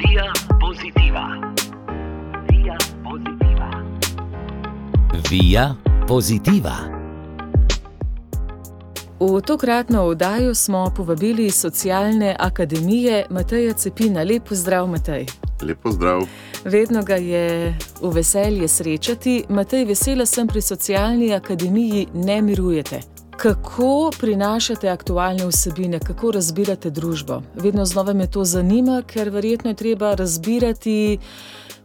Via pozitiva. Via pozitiva. Via pozitiva. V tokratno oddajo smo povabili iz socialne akademije Mateja Cepina. Lep pozdrav, Matej. Lepo zdrav. Vedno ga je v veselje srečati. Matej, vesela sem pri socialni akademiji, ne mirujete. Kako prinašate aktualne vsebine, kako razbirate družbo? Vedno znova me to zanima, ker verjetno je treba razbirati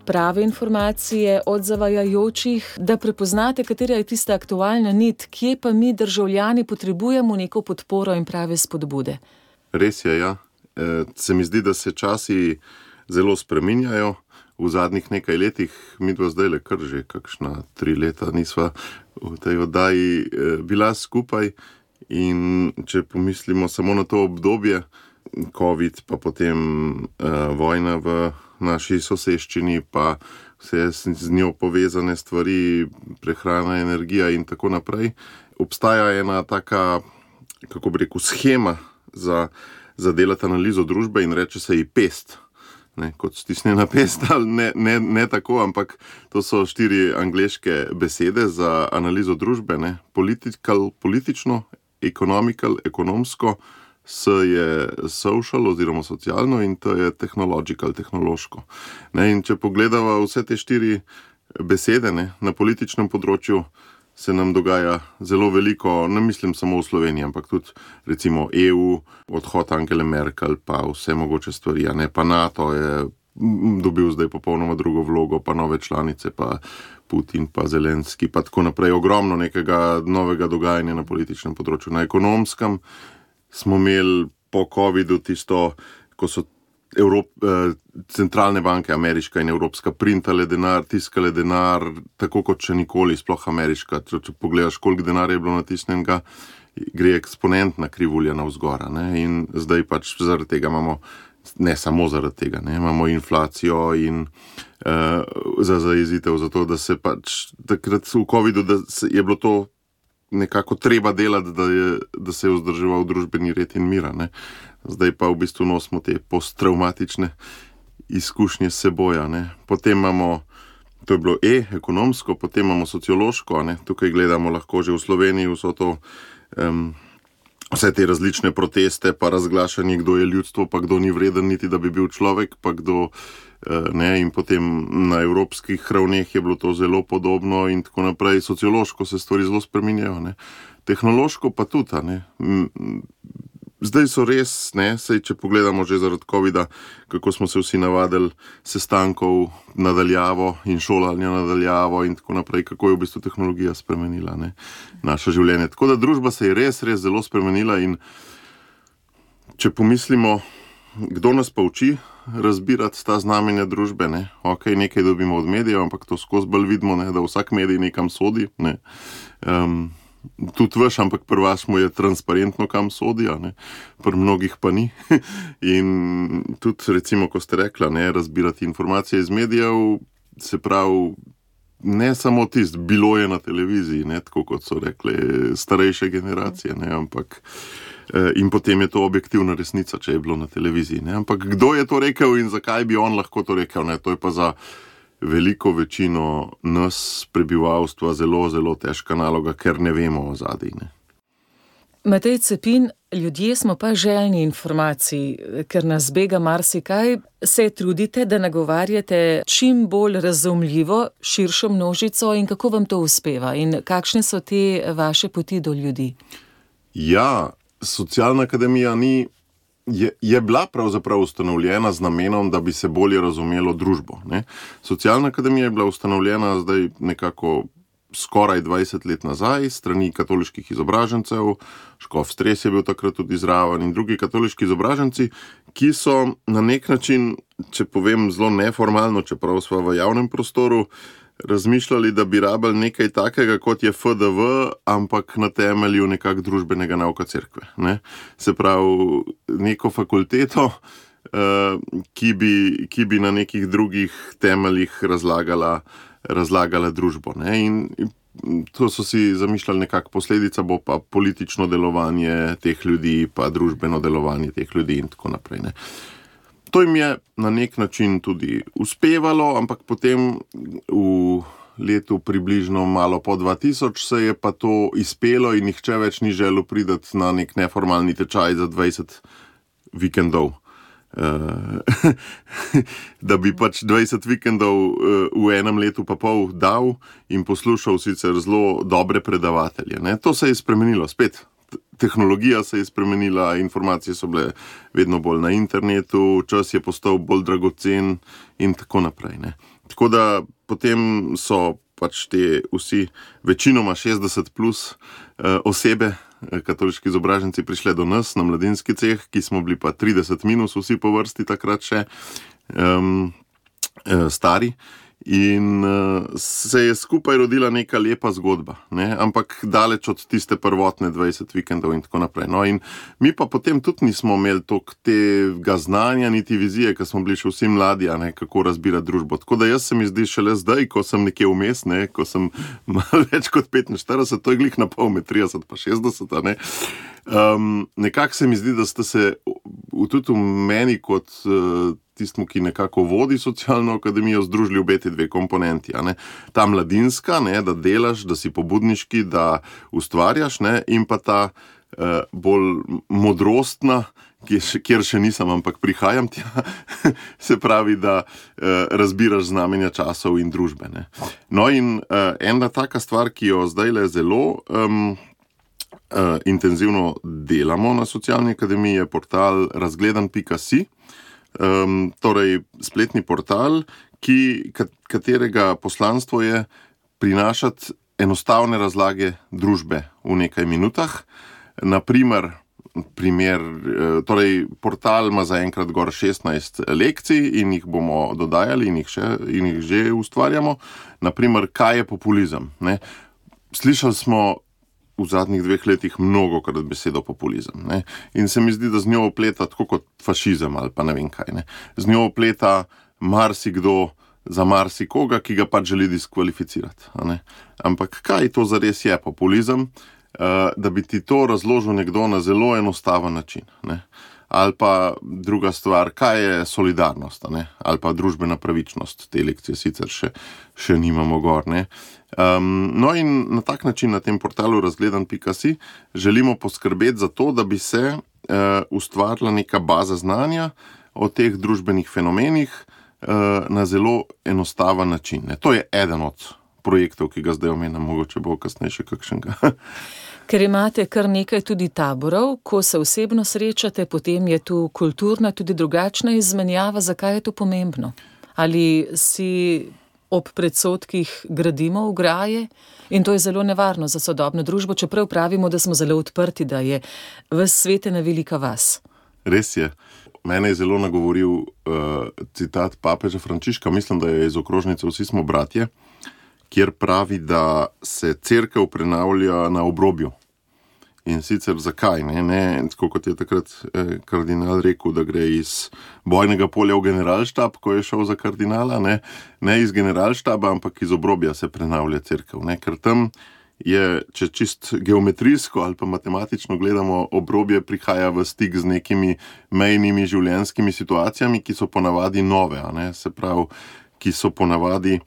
prave informacije od zavajajočih, da prepoznate, katera je tista aktualna nit, kje pa mi, državljani, potrebujemo neko podporo in prave spodbude. Res je, ja. E, se mi zdi, da se časi zelo spreminjajo. V zadnjih nekaj letih, mi dva zdaj le kar že kakšna tri leta, nisva v tej oddaji eh, bila skupaj. In če pomislimo samo na to obdobje, COVID, pa potem uh, vojna v naši soseščini, pa vse z njo povezane stvari, prehrana, energija in tako naprej, obstaja ena taka, kako bi rekel, schema za, za delati analizo družbe in reče se ji pest ne, kot stisnjena pest, ali ne, ne, ne tako, ampak to so štiri angliške besede za analizo družbe: ne, political, politično, ekonomikal, ekonomsko, S je social oziroma socialno in T je tehnological, tehnološko. Ne, in če pogledamo vse te štiri besede ne, na političnem področju, se nam dogaja zelo veliko, ne mislim samo v Sloveniji, ampak tudi recimo EU, odhod Angele Merkel, pa vse mogoče stvari, a ne pa NATO je dobil zdaj popolnoma drugo vlogo, pa nove članice, pa Putin, pa Zelenski, pa tako naprej. Ogromno nekega novega dogajanja na političnem področju. Na ekonomskem smo imeli po COVID-u tisto, ko so Evrop, eh, centralne banke, ameriška in evropska, printale denar, tiskale denar, tako kot še nikoli, sploh ameriška. Če, če pogledaš, koliko denarja je bilo natisnjenega, gre eksponentna krivulja na vzgora. In zdaj pač zaradi tega imamo, ne samo zaradi tega, ne, imamo inflacijo in uh, za zaezitev, zato da se pač takrat v COVID-u je bilo to. Nekako treba delati, da, je, da se je vzdrževal družbeni red in mira. Ne zdaj pa v bistvu nosimo te posttraumatične izkušnje s seboj. Potem imamo, to je bilo E, ekonomsko, potem imamo sociološko, ne? tukaj gledamo lahko že v Sloveniji vso to. Um, Vse te različne proteste, pa razglašanje, kdo je ljudstvo, pa kdo ni vreden, niti da bi bil človek, pa kdo eh, ne. In potem na evropskih ravneh je bilo to zelo podobno, in tako naprej. Sociološko se stvari zelo spremenjajo, tehnološko pa tudi zdaj so res, ne, sej, če pogledamo že zaradi COVID-a, kako smo se vsi navadili sestankov nadaljavo in šolanja nadaljavo in tako naprej, kako je v bistvu tehnologija spremenila ne, naše življenje. Tako da družba se je res, res zelo spremenila in če pomislimo, kdo nas pa uči. Razbirati ta znamenja družbe, ne? ok, nekaj dobimo od medijev, ampak to skozi bolj vidimo, ne? da vsak medij nekam sodi. Ne? Um, tudi veš, ampak pri vas mu je transparentno, kam sodijo, pri mnogih pa ni. In tudi, recimo, ko ste rekli, ne razbirati informacije iz medijev, se pravi. Ne samo tisto, bilo je na televiziji, ne, tako kot so rekli starejše generacije, ne, ampak eh, in potem je to objektivna resnica, če je bilo na televiziji. Ne, ampak kdo je to rekel in zakaj bi on lahko to rekel, ne, to je pa za veliko večino nas, prebivalstva, zelo, zelo težka naloga, ker ne vemo o zadnji. Matej Cepin, ljudje smo pa željni informacij, ker nas bega marsikaj. Se trudite, da nagovarjate čim bolj razumljivo širšo množico in kako vam to uspeva in kakšne so te vaše poti do ljudi? Ja, socialna akademija ni je, je bila pravzaprav ustanovljena z namenom, da bi se bolje razumelo družbo. Ne? Socialna akademija je bila ustanovljena zdaj nekako skoraj 20 let nazaj, strani katoliških izobražencev, Škof Stres je bil takrat tudi zraven in drugi katoliški izobraženci, ki so na nek način, če povem zelo neformalno, čeprav smo v javnem prostoru, razmišljali, da bi rabili nekaj takega, kot je FDV, ampak na temelju nekakšnega družbenega nauka crkve. Ne? Se pravi, neko fakulteto, uh, ki, bi, ki bi na nekih drugih temeljih razlagala, razlagala družbo. In, in to so si zamišljali, nekakšna posledica bo pa politično delovanje teh ljudi, pa družbeno delovanje teh ljudi in tako naprej. Ne? To jim je na nek način tudi uspevalo, ampak potem v letu približno malo po 2000 se je pa to izpelo in nihče več ni želel priti na nek neformalni tečaj za 20 vikendov. Uh, da bi pač 20 vikendov uh, v enem letu pa pol dal in poslušal sicer zelo dobre predavatelje. Ne? To se je spremenilo, spet tehnologija se je spremenila, informacije so bile vedno bolj na internetu, čas je postal bolj dragocen in tako naprej. Ne. Tako da potem so pač te vsi, večinoma 60 plus uh, osebe, eh, katoliški izobraženci, prišle do nas na mladinski ceh, ki smo bili pa 30 minus, vsi po vrsti takrat še um, uh, stari. In uh, se je skupaj rodila neka lepa zgodba, ne? ampak daleč od tiste prvotne 20 vikendov in tako naprej. No, in mi pa potem tudi nismo imeli toliko tega znanja, niti vizije, ker smo bili še vsi mladi, ne, kako razbirati družbo. Tako da jaz se mi zdi šele zdaj, ko sem nekje vmes, ne, ko sem malo več kot 45, to je glih na pol med 30 in 60. Ne? Um, nekako se mi zdi, da ste se tudi v meni kot. Uh, tistemu, ki nekako vodi socialno akademijo, združili obe ti dve komponenti. Ta mladinska, ne, da delaš, da si pobudniški, da ustvarjaš, ne, in pa ta uh, bolj modrostna. Kjer še nisem, ampak prihajam tja, se pravi, da eh, razbiraš znamenja časov in družbe. Ne. No, in eh, ena taka stvar, ki jo zdaj le zelo um, eh, intenzivno delamo na socialni akademiji, je portal razgledan.si um, torej spletni portal, ki, katerega poslanstvo je prinašati enostavne razlage družbe v nekaj minutah. Naprimer, primer, eh, torej portal ima zaenkrat gor 16 lekcij in jih bomo dodajali in jih, še, in jih že ustvarjamo. Naprimer, kaj je populizem? Ne? Slišali smo v zadnjih dveh letih mnogo krat besedo populizem. Ne? In se mi zdi, da z njo opleta tako kot fašizem ali pa ne vem kaj. Ne? Z njo opleta marsikdo za marsikoga, ki ga pač želi diskvalificirati. Ampak kaj to zares je populizem, uh, da bi ti to razložil nekdo na zelo enostaven način. Ne? Ali pa druga stvar, kaj je solidarnost ali pa družbena pravičnost. Te lekcije sicer še, še nimamo gor. Um, no, in na tak način na tem portalu razgledan.si želimo poskrbeti za to, da bi se uh, ustvarila neka baza znanja o teh družbenih fenomenih uh, na zelo enostaven način. Ne. To je eden od projektov, ki ga zdaj omenjam, mogoče bo kasneje še kakšnega. Ker imate kar nekaj tudi taborov, ko se osebno srečate, potem je tu kulturna, tudi drugačna izmenjava. Zakaj je to pomembno? Ali si ob predsotkih gradimo ograje in to je zelo nevarno za sodobno družbo, čeprav pravimo, da smo zelo odprti, da je v svetu na velika vas. Res je. Mene je zelo nagovoril uh, citat papeža Frančiška, mislim, da je iz okrožnice Vsi smo bratje, kjer pravi, da se crkva prenavlja na obrobju. In sicer zakaj? Ne, ne tako kot je takrat eh, kardinal rekel, da gre iz bojnega polja v generalštab, ko je šel za kardinala, ne, ne iz generalštaba, ampak iz obrobja se prenavlja crkva. Ker tam je, če čist geometrijsko ali pa matematično gledamo, obrobje prihaja v stik z nekimi mejnimi življenjskimi situacijami, ki so ponavadi nove. Se pravi, ki so ponavadi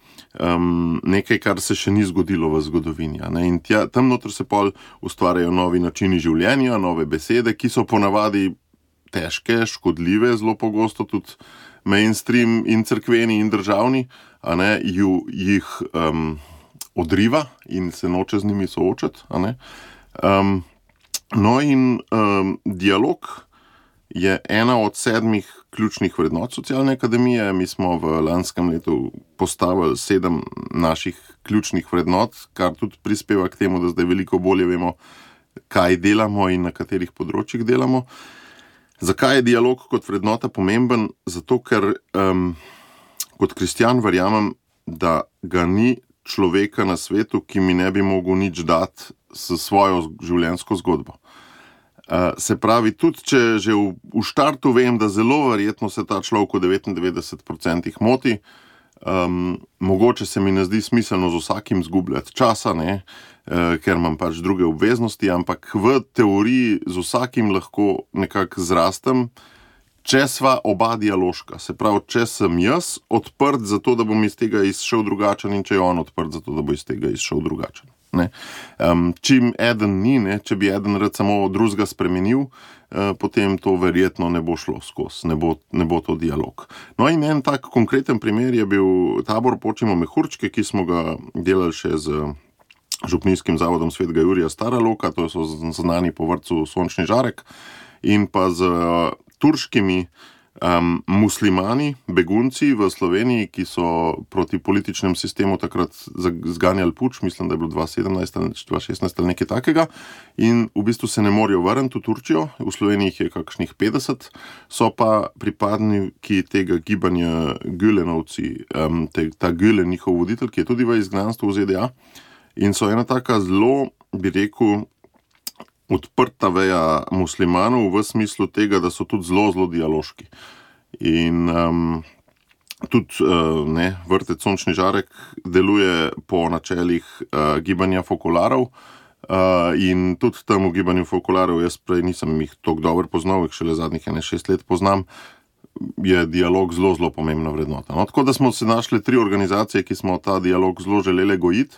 um, nekaj, kar se še ni zgodilo v zgodovini. In tja, tam noter se pol ustvarjajo novi načini življenja, nove besede, ki so ponavadi težke, škodljive, zelo pogosto tudi mainstream in crkveni in državni, a ne ju, jih um, odriva in se noče z njimi soočati. Um, no, in um, dialog je ena od sedmih ključnih vrednot socialne akademije. Mi smo v lanskem letu postavili sedem naših ključnih vrednot, kar tudi prispeva k temu, da zdaj veliko bolje vemo, kaj delamo in na katerih področjih delamo. Zakaj je dialog kot vrednota pomemben? Zato, ker um, kot kristjan verjamem, da ga ni človeka na svetu, ki mi ne bi mogel nič dati s svojo življenjsko zgodbo. Se pravi, tudi če že v, v štartu vem, da zelo verjetno se ta človek v 99% moti, um, mogoče se mi ne zdi smiselno z vsakim zgubljati časa, ne, uh, ker imam pač druge obveznosti, ampak v teoriji z vsakim lahko nekako zrastem, če sva oba dialoška, se pravi, če sem jaz odprt za to, da bom iz tega izšel drugačen, in če je on odprt za to, da bo iz tega izšel drugačen. Um, čim eden ni, ne, če bi eden rad samo drugega spremenil, uh, potem to verjetno ne bo šlo skozi, ne, ne bo to dialog. No, in en tak konkreten primer je bil tabor Počimo Mehurčke, ki smo ga delali še z. Župnijskim zavodom Svetega Jurija Stara Loka, to so znani po vrtu Sončni žarek, in pa z turškimi um, muslimani, begunci v Sloveniji, ki so proti političnemu sistemu takrat zganjali puč, mislim, da je bilo 2017 ali 2016 ali nekaj takega, in v bistvu se ne morejo vrniti v Turčijo, v Sloveniji je kakšnih 50, so pa pripadniki tega gibanja Gülenovci, um, te, ta Gülen, njihov voditelj, ki je tudi v izgnanstvu v ZDA, in so ena taka zelo, bi rekel, odprta veja muslimanov v smislu tega, da so tudi zelo, zelo dialoški. In um, tudi uh, ne, vrtec Sončni žarek deluje po načelih uh, gibanja fokularov. Uh, in tudi tam v gibanju fokularov, jaz prej nisem jih tako dobro poznal, jih šele zadnjih 6 let poznam, je dialog zelo, zelo pomembna vrednota. No, tako da smo se našli tri organizacije, ki smo ta dialog zelo želeli gojiti,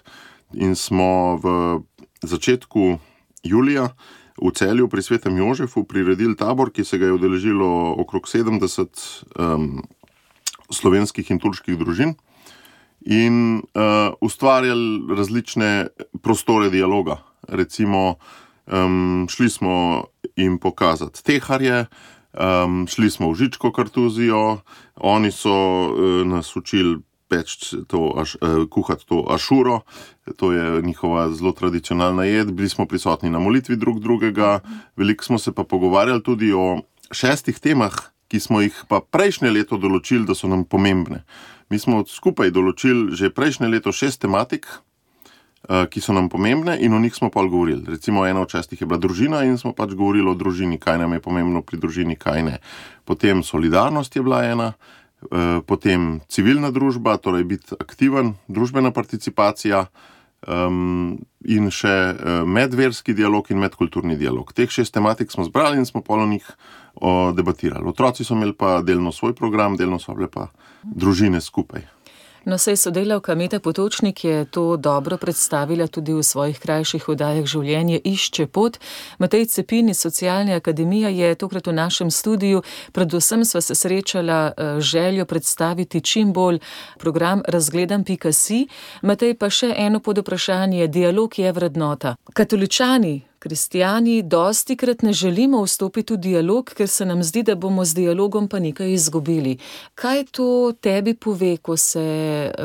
in smo v začetku julija v celju pri Svetem Jožefu priredili tabor, ki se ga je udeležilo okrog 70 um, slovenskih in turških družin in uh, ustvarjali različne prostore dialoga. Recimo, um, šli smo jim pokazati teharje. Um, šli smo v Žičko kartuzijo, oni so uh, nas učili peč to, aš, eh, kuhati to ašuro, to je njihova zelo tradicionalna jed. Bili smo prisotni na molitvi drug drugega, veliko smo se pa pogovarjali tudi o šestih temah, ki smo jih pa prejšnje leto določili, da so nam pomembne. Mi smo skupaj določili že prejšnje leto šest tematik. Eh, ki so nam pomembne, in o njih smo pa govorili. Recimo, ena od šestih je bila družina, in smo pač govorili o družini, kaj nam je pomembno pri družini, kaj ne. Potem solidarnost je bila ena, uh, potem civilna družba, torej biti aktiven, družbena participacija um, in še uh, medverski dialog in medkulturni dialog. Teh šest tematik smo zbrali in smo polo njih debatirali. Otroci so imeli pa delno svoj program, delno so bile pa družine skupaj. No, sej sodelavka Meta Potočnik je to dobro predstavila tudi v svojih krajših oddajah življenje išče pot. Matej Cepin iz Socialne akademije je tokrat v našem studiu. Predvsem sva se srečala eh, željo predstaviti čim bolj program razgledam.si. Matej pa še eno pod vprašanje, dialog je vrednota. Katoličani Kristijani dosti krat ne želimo vstopiti v dialog, ker se nam zdi, da bomo z dialogom pa nekaj izgubili. Kaj to tebi pove, ko se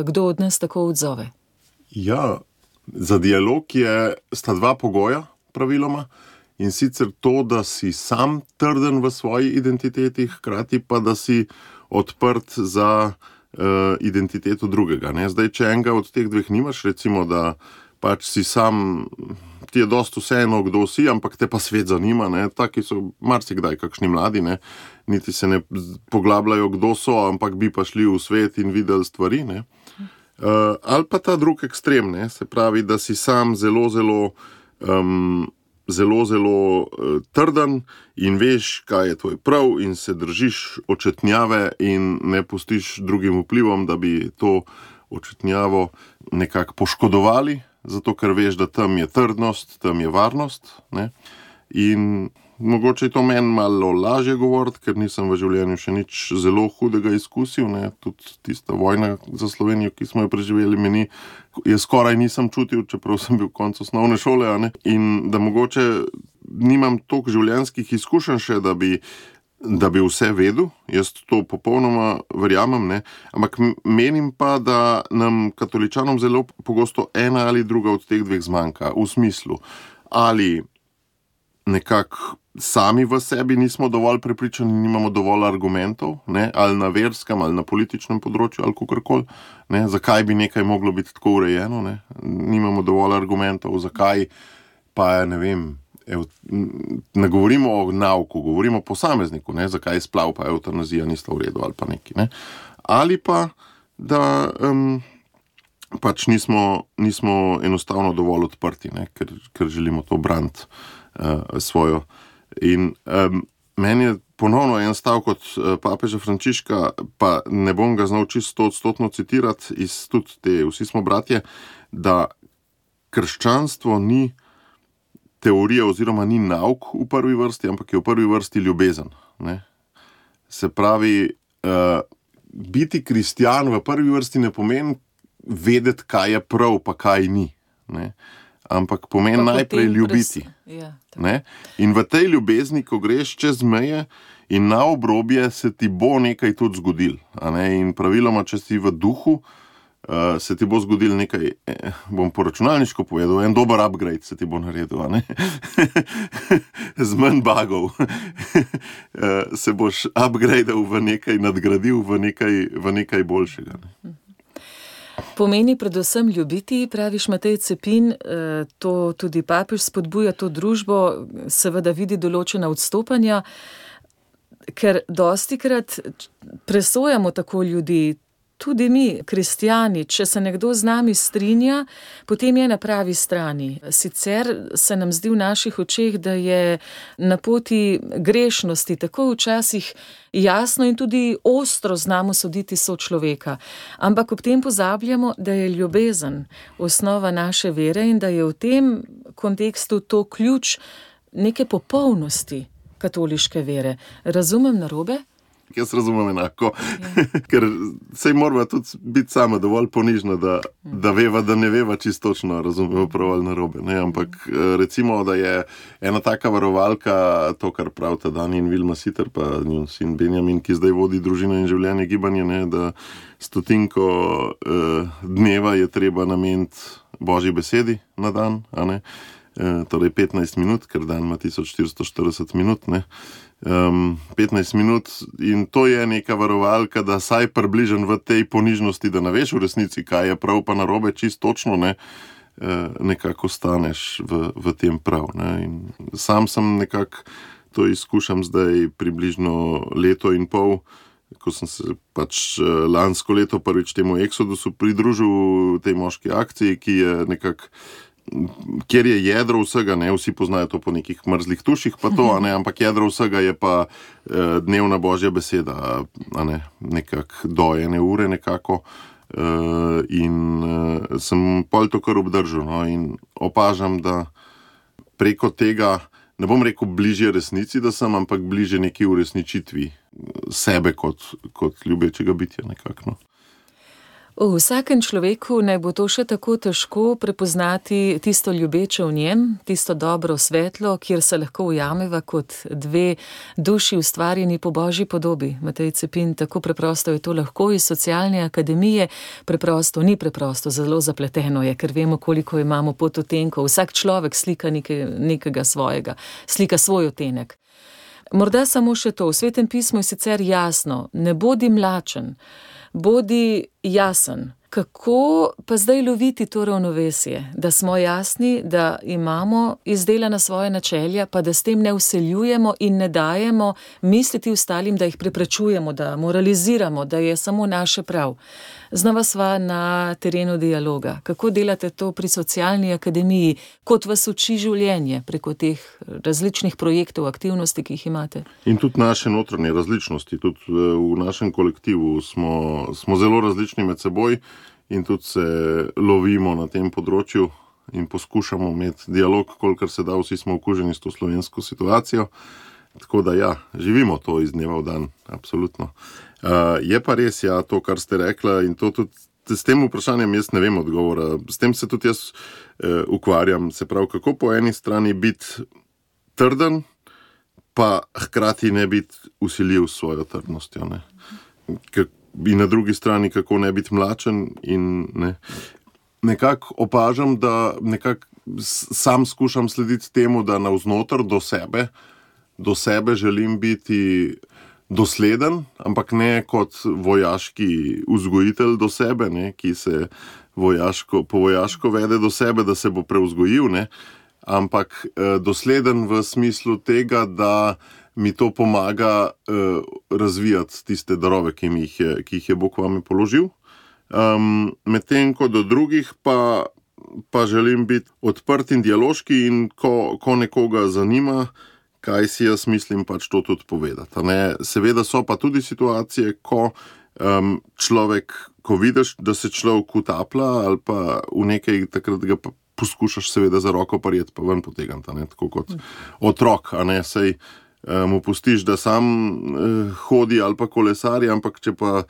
kdo od nas tako odzove? Ja, za dialog je sta dva pogoja, praviloma. In sicer to, da si sam trden v svoji identiteti, hkrati pa da si odprt za uh, identiteto drugega. Ne? Zdaj, če enega od teh dveh nimaš, recimo, da pač si sam ti je dosto vseeno, kdo si, ampak te pa svet zanima. Ne? Taki so marsikdaj, kakšni mladi, ne? niti se ne poglabljajo, kdo so, ampak bi pa šli v svet in videli stvari. Uh, ali pa ta drugi ekstrem, ne? se pravi, da si sam zelo, zelo. Um, Zelo, zelo uh, trden in veš, kaj je tvoj prav, in se držiš očetnjave, in ne pustiš drugim vplivom, da bi to očetnjavo nekako poškodovali, zato ker veš, da tam je trdnost, tam je varnost. Ne? In mogoče je to meni malo lažje govoriti, ker nisem v življenju še nič zelo hudega izkusil. Ne? Tudi tista vojna za Slovenijo, ki smo jo preživeli, meni je skoraj nisem čutil, čeprav sem bil konec osnovne šole. In da mogoče nimam toliko življenjskih izkušenj še, da bi da bi vse vedel, jaz to popolnoma verjamem. Ne? Ampak menim pa, da nam, katoličanom, zelo pogosto ena ali druga od teh dveh zmanjka. V smislu, ali nekako sami v sebi nismo dovolj prepričani, nimamo dovolj argumentov, ne? ali na verskem, ali na političnem področju, ali kako koli, zakaj bi nekaj moglo biti tako urejeno. Ne? Nimamo dovolj argumentov, zakaj pa je ne vem ne govorimo o nauku, govorimo o posamezniku, ne, zakaj je splav, pa eutanazija ni v redu ali pa neki. Ne. Ali pa da um, pač nismo, nismo enostavno dovolj odprti, ne, ker, ker želimo to braniti uh, svojo. In um, meni je ponovno en stavek od eh, papeža Frančiška, pa ne bom ga znal čisto odstotno citirati iz tudi te, vsi smo bratje, da krščanstvo ni teorija oziroma ni nauk v prvi vrsti, ampak je v prvi vrsti ljubezen. Ne? Se pravi, uh, biti kristijan v prvi vrsti ne pomeni vedeti, kaj je prav, pa kaj ni. Ne? Ampak pomeni Pa najprej ljubiti. Ja, tako. In v tej ljubezni, ko greš čez meje in na obrobje, se ti bo nekaj tudi zgodil. ne. In praviloma, če si v duhu, uh, se ti bo zgodil nekaj, eh, bom po računalniško povedal, en dober upgrade se ti bo naredil, z manj bagov. Eh, se boš upgradeal v nekaj, nadgradil v nekaj, v nekaj boljšega. Ne? Pomeni predvsem ljubiti, praviš Matej Cepin, eh, to tudi papež spodbuja to družbo, seveda vidi določena odstopanja, ker dosti krat presojamo tako ljudi. Tudi mi, kristijani, če se nekdo z nami strinja, potem je na pravi strani. Sicer se nam zdi v naših očeh, da je na poti grešnosti tako včasih jasno in tudi ostro znamo soditi sočloveka. Ampak ob tem pozabljamo, da je ljubezen osnova naše vere in da je v tem kontekstu to ključ neke popolnosti katoliške vere. Razumem narobe? Jaz razumem enako, ker sej moramo tudi biti sama dovolj ponižna, da, da veva, da ne veva čisto točno, razumemo prav ali narobe. Ne? Ampak eh, recimo, da je ena taka varovalka, to, kar pravita Dani in Vilma Siter, pa njun sin Benjamin, ki zdaj vodi družino in življenje gibanje, ne? da stotinko eh, dneva je treba nameniti božji besedi na dan. Eh, torej 15 minut, ker dan ima 1440 minut. Ne? Um, 15 minut in to je neka varovalka, da saj približen v tej ponižnosti, da ne veš v resnici, kaj je prav, pa narobe, čisto točno ne. eh, Nekako staneš v, v tem prav. Sam sem nekako to izkušam zdaj približno leto in pol, ko sem se pač eh, lansko leto prvič temu Exodusu pridružil tej moški akciji, ki je nekako kjer je jedro vsega, ne vsi poznajo to po nekih mrzlih tuših, pa to, ne, ampak jedro vsega je pa eh, dnevna božja beseda, ne, nekako do ene ure nekako. Uh, in uh, sem pol to kar obdržal. No, in opažam, da preko tega, ne bom rekel bližje resnici, da sem, ampak bližje neki uresničitvi sebe kot, kot ljubečega bitja. Nekako, no. V vsakem človeku naj bo to še tako težko prepoznati tisto ljubeče v njem, tisto dobro svetlo, kjer se lahko ujameva kot dve duši ustvarjeni po božji podobi. Matej Cepin, tako preprosto je to lahko iz socialne akademije, preprosto ni preprosto, zelo zapleteno je, ker vemo, koliko imamo pototenkov. Vsak človek slika nekaj, nekega svojega, slika svoj otenek. Morda samo še to, v svetem pismu je sicer jasno, ne bodi mlačen bodi jasen. Kako pa zdaj loviti to ravnovesje, da smo jasni, da imamo izdelana svoje načelja, pa da s tem ne useljujemo in ne dajemo misliti ostalim, da jih preprečujemo, da moraliziramo, da je samo naše prav. Znova sva na terenu dialoga. Kako delate to pri socialni akademiji, kot vas uči življenje preko teh različnih projektov, aktivnosti, ki jih imate? In tudi naše notranje različnosti, tudi eh, v našem kolektivu smo, smo zelo različni med seboj in tudi se lovimo na tem področju in poskušamo imeti dialog, kolikor se da, vsi smo okuženi s to slovensko situacijo. Tako da, ja, živimo to iz dneva v dan, absolutno. Uh, je pa res, ja, to, kar ste rekla, in to tudi s tem vprašanjem jaz ne vem odgovora. S tem se tudi jaz uh, ukvarjam. Se pravi, kako po eni strani biti trden, pa hkrati ne biti usiljiv s svojo trdnostjo. Ne. K in na drugi strani, kako ne biti mlačen. In, ne. Nekako opažam, da nekak sam skušam slediti temu, da navznoter do sebe, do sebe želim biti dosleden, ampak ne kot vojaški vzgojitelj do sebe, ne, ki se vojaško, po vojaško vede do sebe, da se bo preuzgojil, ne, ampak eh, dosleden v smislu tega, da mi to pomaga eh, razvijati tiste darove, ki, jih je, ki jih je Bog vame položil. Um, Medtem ko do drugih pa, pa želim biti odprt in dialoški, in ko, ko nekoga zanima, kaj si jaz mislim, pač to tudi povedati. ne. Seveda so pa tudi situacije, ko um, človek, ko vidiš, da se človek utaplja ali pa v nekaj, takrat ga pa poskušaš, seveda, za roko prijeti, pa ven ne, tako kot otrok, a ne sej. Mu pustiš, da sam eh, hodi ali pa kolesari, ampak če pa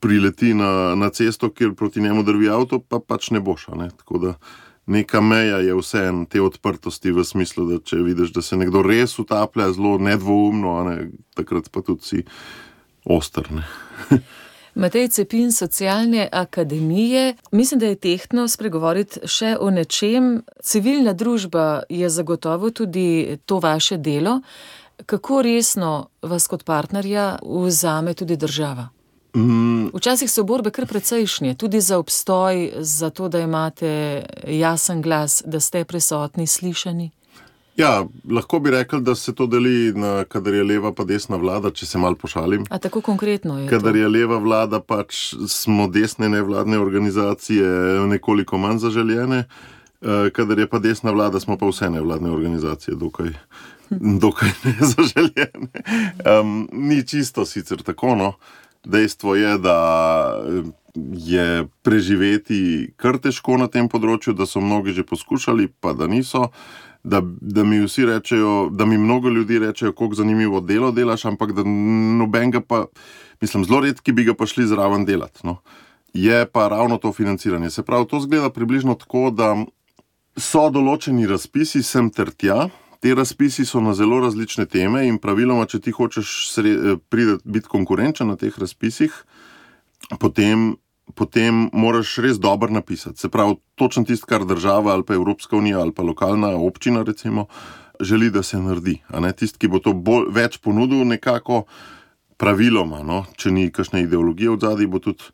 prileti na, na cesto, kjer proti njemu drvi avto, pa pač ne boš. Ne? Tako da neka meja je vseeno te odprtosti v smislu, da če vidiš, da se nekdo res utaplja zelo nedvoumno, ne? takrat pa tudi si ostrne. Matej Cepin, socialne akademije. Mislim, da je tehtno spregovoriti še o nečem. Civilna družba je zagotovo tudi to vaše delo. Kako resno vas kot partnerja vzame tudi država? Mm, Včasih so borbe kar precejšnje, tudi za obstoj, za to, da imate jasen glas, da ste prisotni, slišani. ja, lahko bi rekel, da se to deli, na, kadar je leva pa desna vlada, če se mal pošalim. A tako konkretno je. Kadar to? je leva vlada, pač smo desne nevladne organizacije nekoliko manj zaželjene, eh, kadar je pa desna vlada, smo pa vse nevladne organizacije dokaj, dokaj nezaželjene. Um, ni čisto sicer tako. No. Dejstvo je, da je preživeti kar težko na tem področju, da so mnogi že poskušali, pa da niso. Da, da mi vsi rečejo, da mi mnogo ljudi rečejo, kako zanimivo delo delaš, ampak da nobenega pa, mislim, zelo redki bi ga pa šli zraven delati. No. Je pa ravno to financiranje. Se pravi, to zgleda približno tako, da so določeni razpisi sem ter tja. Ti razpisi so na zelo različne teme, in praviloma, če ti hočeš priti, biti konkurenčen na teh razpisih, potem, potem moraš res dobro napisati. Se pravi, točno tisto, kar država ali pa Evropska unija ali pa lokalna občina, recimo, želi, da se naredi. Tisti, ki bo to bolj, več ponudil, nekako praviloma, no, če ni kakšne ideologije v zadnji, bo tudi,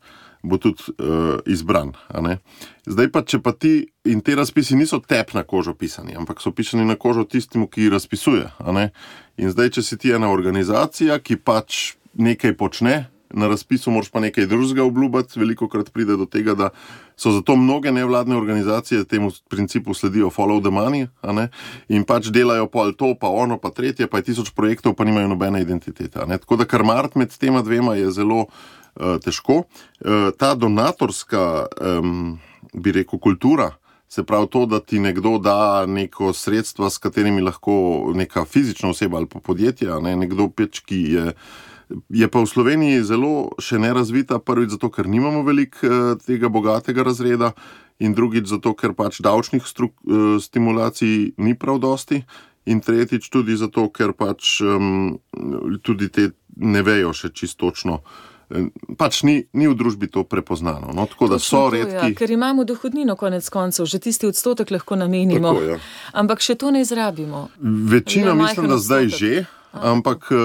bo tudi uh, izbran. Zdaj pa, če pa ti in te razpisi niso tep na kožo pisani, ampak so pisani na kožo tistemu, ki razpisuje. In zdaj, če si ti ena organizacija, ki pač nekaj počne, na razpisu moraš pa nekaj drugega obljubiti, veliko krat pride do tega, da so zato mnoge nevladne organizacije temu principu sledijo follow the money in pač delajo pol to, pa ono, pa tretje, pa je tisoč projektov, pa nimajo nobene identitete. Tako da karmart med tema dvema je zelo uh, težko. Uh, ta donatorska, bi rekel, kultura. Se pravi, to, da ti nekdo da neko sredstva, s katerimi lahko neka fizična oseba ali pa podjetje, ne, nekdo peč, ki je. Je pa v Sloveniji zelo še nerazvita, prvič zato, ker nimamo veliko eh, tega bogatega razreda, in drugič zato, ker pač davčnih struk, eh, stimulacij ni prav dosti, in tretjič tudi zato, ker pač um, tudi te ne vejo še čistočno. Pač ni, ni v družbi to prepoznano. No, tako da so to, redki. Ja, ker imamo dohodnino, konec koncev, že tisti odstotek lahko namenimo. Tako, ja. Ampak še to ne izrabimo. Večina, Le mislim, da zdaj odstotek. že, ampak uh,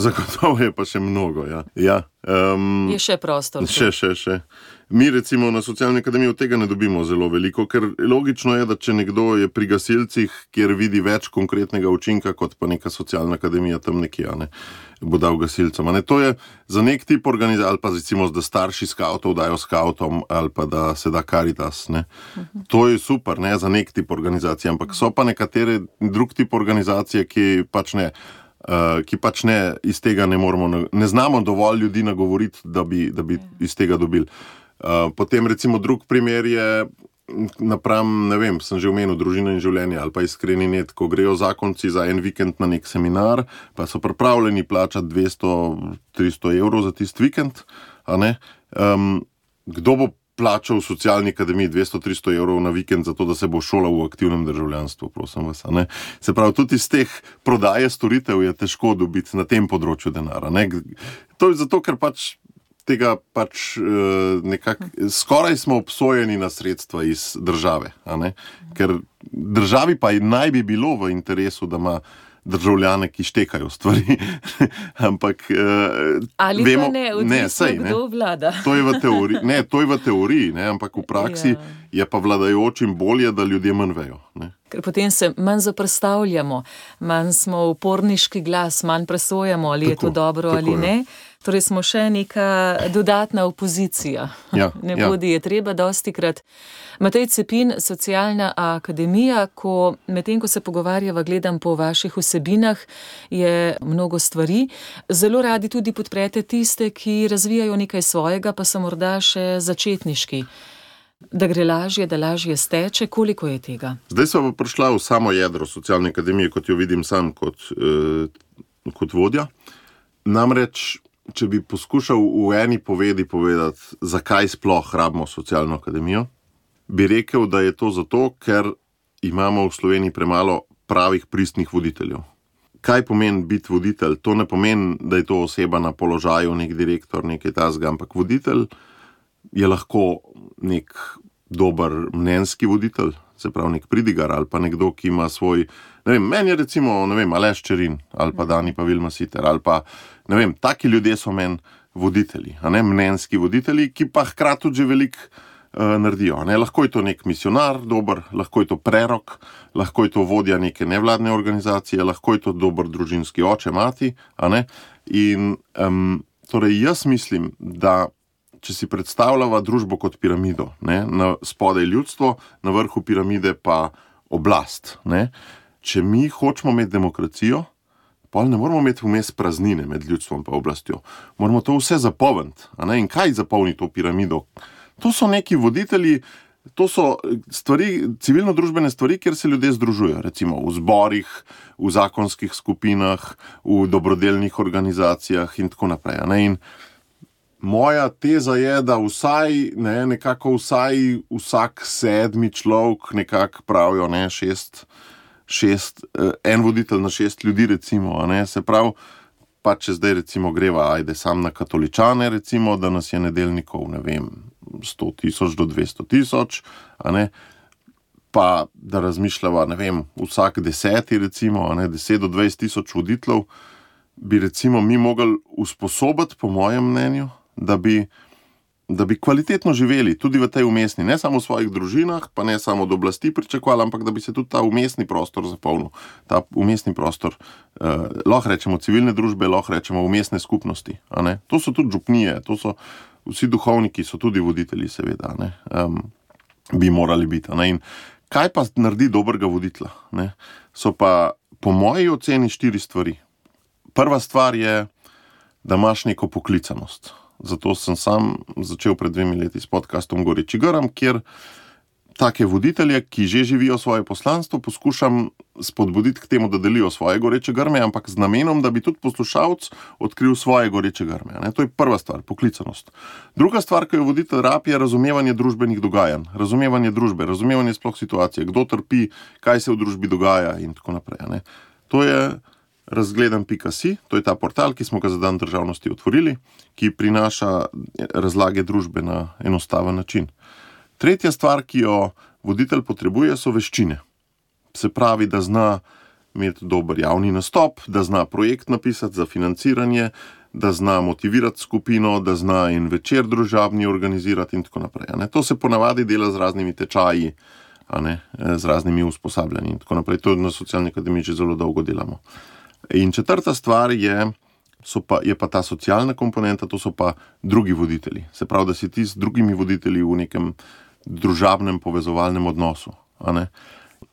zagotovo je pa še mnogo. Ja. Ja, um, Je še prostor. Še, še, še. Mi, recimo, na socialni akademiji od tega ne dobimo zelo veliko, ker logično je, da če nekdo je pri gasilcih, kjer vidi več konkretnega učinka, kot pa neka socialna akademija tam nekje, ne, bo dal gasilcem. Ne. To je za nek tip organizacije, ali pa recimo, da starši skavtov dajo skavtom, ali pa da se da karitas. Ne. To je super, ne, za nek tip organizacije, ampak so pa nekatere drug tip organizacije, ki pač ne. Uh, ki pač ne iz tega ne moremo, ne znamo dovolj ljudi nagovoriti, da bi, da bi iz tega dobili. Uh, potem, recimo, drug primer je, napram, ne vem, sem že omenil družino in življenje ali pa iskreni net, ko grejo zakonci za en vikend na nek seminar, pa so pripravljeni plačati 200-300 evrov za tisti vikend. Um, kdo bo plačal v socialni akademiji 200-300 evrov na vikend, zato da se bo šolal v aktivnem državljanstvu, prosim vas. Se pravi, tudi iz teh prodaje storitev je težko dobiti na tem področju denara. To je zato, ker pač tega pač eh, nekako, skoraj smo obsojeni na sredstva iz države. ne. Ker državi pa naj bi bilo v interesu, da ima državljane, ki štekajo stvari. Ampak. eh, Ali vemo, ne, odvisno, sej, ne. kdo vlada. To je v teoriji, ne, to je v teoriji ne, ampak v praksi Ja. Je pa vladajočim bolje, da ljudje manj vejo. Ne. Ker potem se manj zoprstavljamo, manj smo uporniški glas, manj presojamo, ali je Tako, to dobro tako ali je. ne. Torej smo še neka dodatna opozicija. Ja, ne ja. bodi je treba dosti krat. Matej Cepin, socialna akademija, ko medtem, ko se pogovarjava, gledam po vaših vsebinah, je mnogo stvari. Zelo radi tudi podprete tiste, ki razvijajo nekaj svojega, pa so morda še začetniški. Da gre lažje, da lažje steče, koliko je tega? Zdaj smo pa prišla v samo jedro socialne akademije, kot jo vidim sam kot, eh, kot vodja. Namreč, če bi poskušal v eni povedi povedati, zakaj sploh rabimo socialno akademijo, bi rekel, da je to zato, ker imamo v Sloveniji premalo pravih pristnih voditeljev. Kaj pomeni biti voditelj? To ne pomeni, da je to oseba na položaju, nek direktor, nekaj tasga, ampak voditelj je lahko nek dober mnenjski voditelj, se pravi nek pridigar ali pa nekdo, ki ima svoj. Vem, meni je recimo Aleš Čerin ali pa Dani Pavel Masiter ali pa ne vem, taki ljudje so meni voditelji, ne mnenjski voditelji, ki pa hkrati tudi veliko uh, naredijo. Ne? Lahko je to nek misionar, dober, lahko je to prerok, lahko je to vodja neke nevladne organizacije, lahko je to dober družinski oče, mati. In um, torej jaz mislim, da če si predstavljava družbo kot piramido, ne, na spodaj ljudstvo, na vrhu piramide pa oblast. Ne. Če mi hočemo imeti demokracijo, pa ne moramo imeti vmes praznine med ljudstvom in oblastjo. Moramo to vse zapolniti. In kaj zapolni to piramido? To so neki voditelji. To so stvari, civilno-družbene stvari, kjer se ljudje združujejo, recimo v zborih, v zakonskih skupinah, v dobrodelnih organizacijah in tako naprej. In Moja teza je, da vsaj, ne, nekako vsaj vsak sedmi človek, nekako pravijo, ne, šest, šest, eh, en voditelj na šest ljudi, recimo, ne, se pravi, pa če zdaj recimo greva, ajde sam na katoličane, recimo, da nas je nedeljnikov, ne vem, 100 tisoč do 200 tisoč, ne, pa da razmišljava, ne vem, vsak deseti, recimo, ne, 10 do 20 tisoč voditeljev, bi recimo mi mogli usposobiti, po mojem mnenju, da bi, da bi kvalitetno živeli tudi v tej umestni, ne samo v svojih družinah, pa ne samo od oblasti pričakovali, ampak da bi se tudi ta umestni prostor zapolnil. Ta umestni prostor, eh, lahko rečemo civilne družbe, lahko rečemo umestne skupnosti. To so tudi župnije, to so vsi duhovniki, so tudi voditelji, seveda, ne, um, bi morali biti. In kaj pa naredi dobrega voditelja? Ne? So pa po moji oceni štiri stvari. Prva stvar je, da imaš neko poklicanost. Zato sem sam začel pred dvemi leti s podkastom Goreči Grm, kjer take voditelje, ki že živijo svoje poslanstvo, poskušam spodbuditi k temu, da delijo svoje goreče grme, ampak z namenom, da bi tudi poslušalec odkril svoje goreče grme. Ne? To je prva stvar, poklicanost. Druga stvar, ki jo voditelj rab, je razumevanje družbenih dogajanj, razumevanje družbe, razumevanje sploh situacije, kdo trpi, kaj se v družbi dogaja in tako naprej. ne. To je razgledan.si, to je ta portal, ki smo ga za dan državnosti otvorili, ki prinaša razlage družbe na enostaven način. Tretja stvar, ki jo voditelj potrebuje, so veščine. Se pravi, da zna imeti dober javni nastop, da zna projekt napisati za financiranje, da zna motivirati skupino, da zna in večer družabni organizirati in tako naprej. To se ponavadi dela z raznimi tečaji, ne, z raznimi usposabljanji in tako naprej. To na socialni akademiji že zelo dolgo delamo. In četrta stvar je, pa, je pa ta socialna komponenta, to so pa drugi voditelji. Se pravi, da si ti z drugimi voditelji v nekem družabnem povezovalnem odnosu.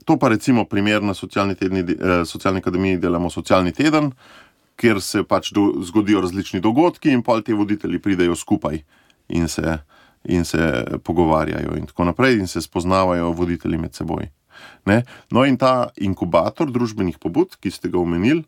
To pa recimo primer na socialni, tedni, eh, socialni akademiji delamo socialni teden, kjer se pač do, zgodijo različni dogodki in pol ti voditelji pridejo skupaj in se, in se pogovarjajo in tako naprej in se spoznavajo voditelji med seboj. Ne? No in ta inkubator družbenih pobud, ki ste ga omenili,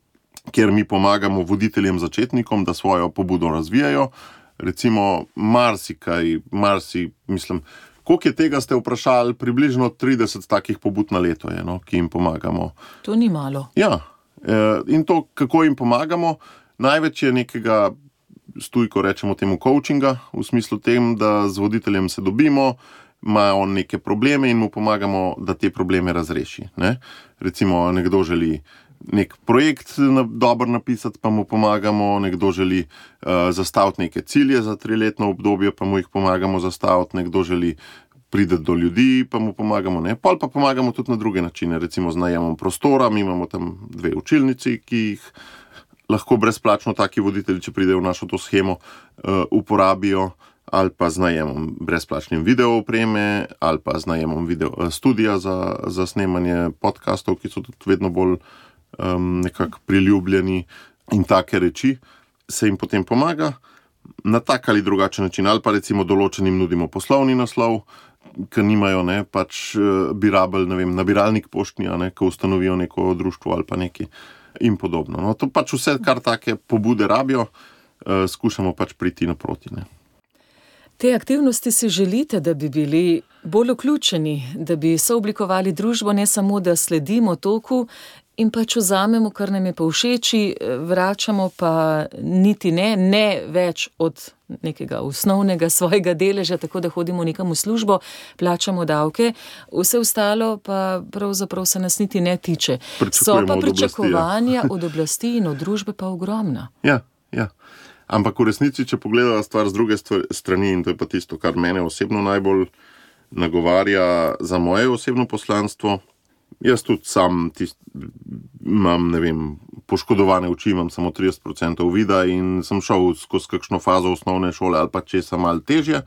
kjer mi pomagamo voditeljem začetnikom, da svojo pobudo razvijajo, recimo marsikaj, marsi, mislim. Koliko je tega, ste vprašali, približno 30 takih pobud na leto, je, no, ki jim pomagamo. To ni malo. Ja, eh, in to, kako jim pomagamo, največ je nekega, stujko rečemo temu, coachinga, v smislu tem, da z voditeljem se dobimo, ima on neke probleme in mu pomagamo, da te probleme razreši. Ne? Recimo, nekdo želi nek projekt na, dobro napisati, pa mu pomagamo, nekdo želi uh, zastaviti neke cilje za triletno obdobje, pa mu jih pomagamo zastaviti, nekdo želi priti do ljudi, pa mu pomagamo. Ne? Pol pa pomagamo tudi na druge načine, recimo z najemom prostora, mi imamo tam dve učilnici, ki jih lahko brezplačno taki voditelji, če pridejo v našo to schemo, uh, uporabijo. Ali pa z najemom brezplačnim video opreme, ali pa z najemom video eh, studija za, za snemanje podkastov, ki so tudi vedno bolj um, nekako priljubljeni in take reči, se jim potem pomaga na tak ali drugačen način. Ali pa recimo določenim nudimo poslovni naslov, ki nimajo, ne, pač uh, bi rabili, ne vem, nabiralnik poštnja, ne, ko ustanovijo neko društvo ali pa neki in podobno. No, to pač vse, kar take pobude rabijo, uh, skušamo pač priti naproti. Ne. Te aktivnosti si želite, da bi bili bolj vključeni, da bi sooblikovali družbo, ne samo da sledimo toku in pač vzamemo, kar nam je pa všeči, vračamo pa niti ne, ne več od nekega osnovnega svojega deleža, tako da hodimo nekam v službo, plačamo davke, vse ostalo pa pravzaprav se nas niti ne tiče. So pa Pričakujemo od oblasti, ja. pričakovanja od oblasti in od družbe pa ogromna. Ja, ja. Ampak v resnici, če pogledamo stvar z druge strani, in to je pa tisto, kar mene osebno najbolj nagovarja za moje osebno poslanstvo. Jaz tudi sam tist, imam, ne vem, poškodovane oči, imam samo 30% vida in sem šel skozi kakšno fazo osnovne šole ali pa če sem malo težje.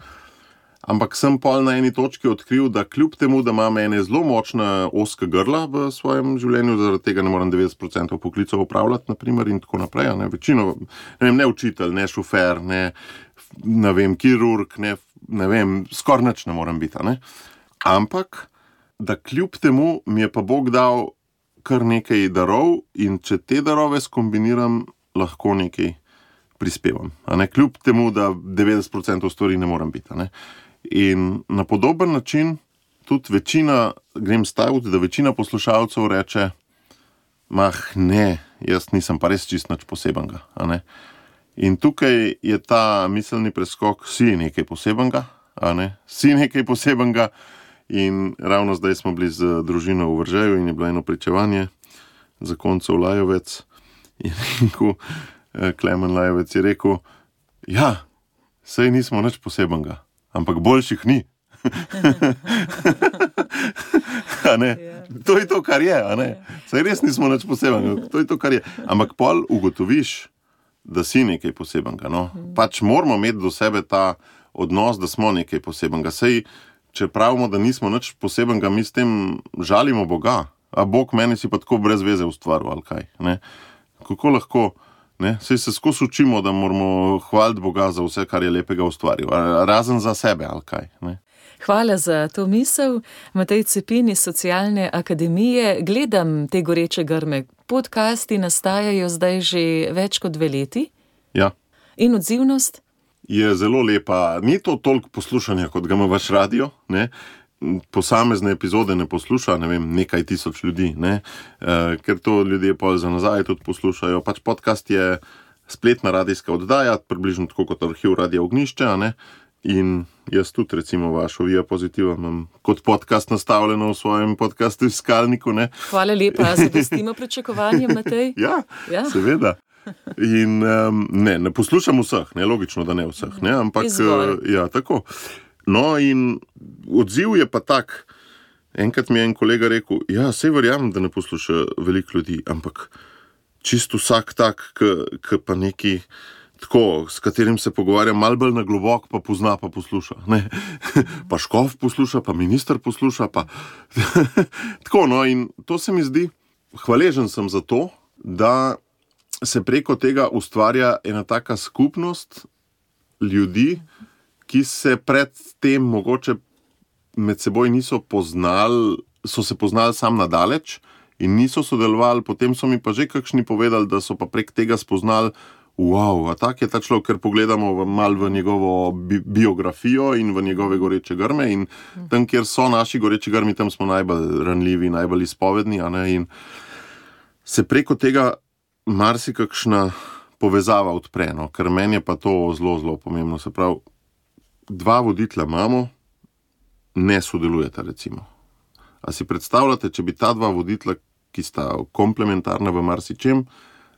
Ampak sem pol na eni točki odkril, da kljub temu, da imam ene zelo močne oska grla v svojem življenju, zaradi tega ne morem 90% poklicov upravljati, naprimer, in tako naprej. Ne, Večino, ne, vem, ne učitelj, ne šofer, ne, ne vem, kirurg, ne, ne vem, skoraj nič ne morem biti. Ne. Ampak, da kljub temu mi je pa Bog dal kar nekaj darov, in če te darove skombiniram, lahko nekaj prispevam. Ne, kljub temu, da 90% stvari ne morem biti. Ne. In na podoben način tudi večina, grem staviti, da večina poslušalcev reče: Mah, ne, jaz nisem pa res čist nič posebenega. a ne." In tukaj je ta miselni preskok, si nekaj posebenega, a ne, si nekaj posebenega. In ravno zdaj smo bili z družino v Vržeju in je bilo eno pričevanje za koncev Lajovec. In rekel, eh, Klemen Lajovec je rekel: Ja, sej nismo nič posebenega, ampak boljših ni. A ne? To je to, kar je. a ne. Saj res nismo nič posebenega, to je to, kar je. Ampak pol ugotoviš, da si nekaj posebenega. No? Pač moramo imeti do sebe ta odnos, da smo nekaj posebenega. Sej, če pravimo, da nismo nič posebenega, mi s tem žalimo Boga. A Bog meni si pa tako brez veze ustvaril ali kaj. Ne? Kako lahko, ne? Sej se skozi učimo, da moramo hvaliti Boga za vse, kar je lepega ustvaril, razen za sebe ali kaj. Ne? Hvala za to misel. Matej Cepin iz Socialne akademije. Gledam te goreče grme. Podcasti nastajajo zdaj že več kot dve leti. Ja. In odzivnost? Je zelo lepa. Ni to toliko poslušanja, kot ga ima vaš radio. Ne? Posamezne epizode ne posluša ne vem, nekaj tisoč ljudi, ne? e, ker to ljudje za nazaj tudi poslušajo. Pač podcast je spletna radijska oddaja, približno tako kot arhiv Radio Ognišče. ne. In jaz tudi, recimo, vašo Via Pozitiva imam kot podcast nastavljeno v svojem podkastu iskalniku. Ne? Hvala lepa, zadostimo pričakovanjem, Matej. Ja, Ja. seveda. In um, ne, ne poslušam vseh, ne, logično, da ne vseh, ne, ampak Izbor. uh, ja, tako. No, in odziv je pa tak. Enkrat mi je en kolega rekel: Ja, vse verjamem, da ne posluša veliko ljudi, ampak čisto vsak tak, ki pa neki. Tako, s katerim se pogovarjam, malo bolj na globoko, pa pozna, pa posluša. Ne? Pa škof posluša, pa minister posluša. Pa... Tako, no, in to se mi zdi, hvaležen sem za to, da se preko tega ustvarja ena taka skupnost ljudi, ki se predtem mogoče med seboj niso poznali, so se poznali sam nadaleč in niso sodelovali, potem so mi pa že kakšni povedali, da so pa prek tega spoznali. Wow, tak je ta človek, ker pogledamo malo v njegovo bi biografijo in v njegove goreče grme. In tam, kjer so naši goreči grmi, tam smo najbolj ranljivi, najbolj izpovedni. se preko tega marsikakšna povezava odpre, no, ker meni je pa to zelo, zelo pomembno. Se pravi, dva voditelja imamo, ne sodelujeta. Recimo. A si predstavljate, če bi ta dva voditelja, ki sta komplementarna v marsičem,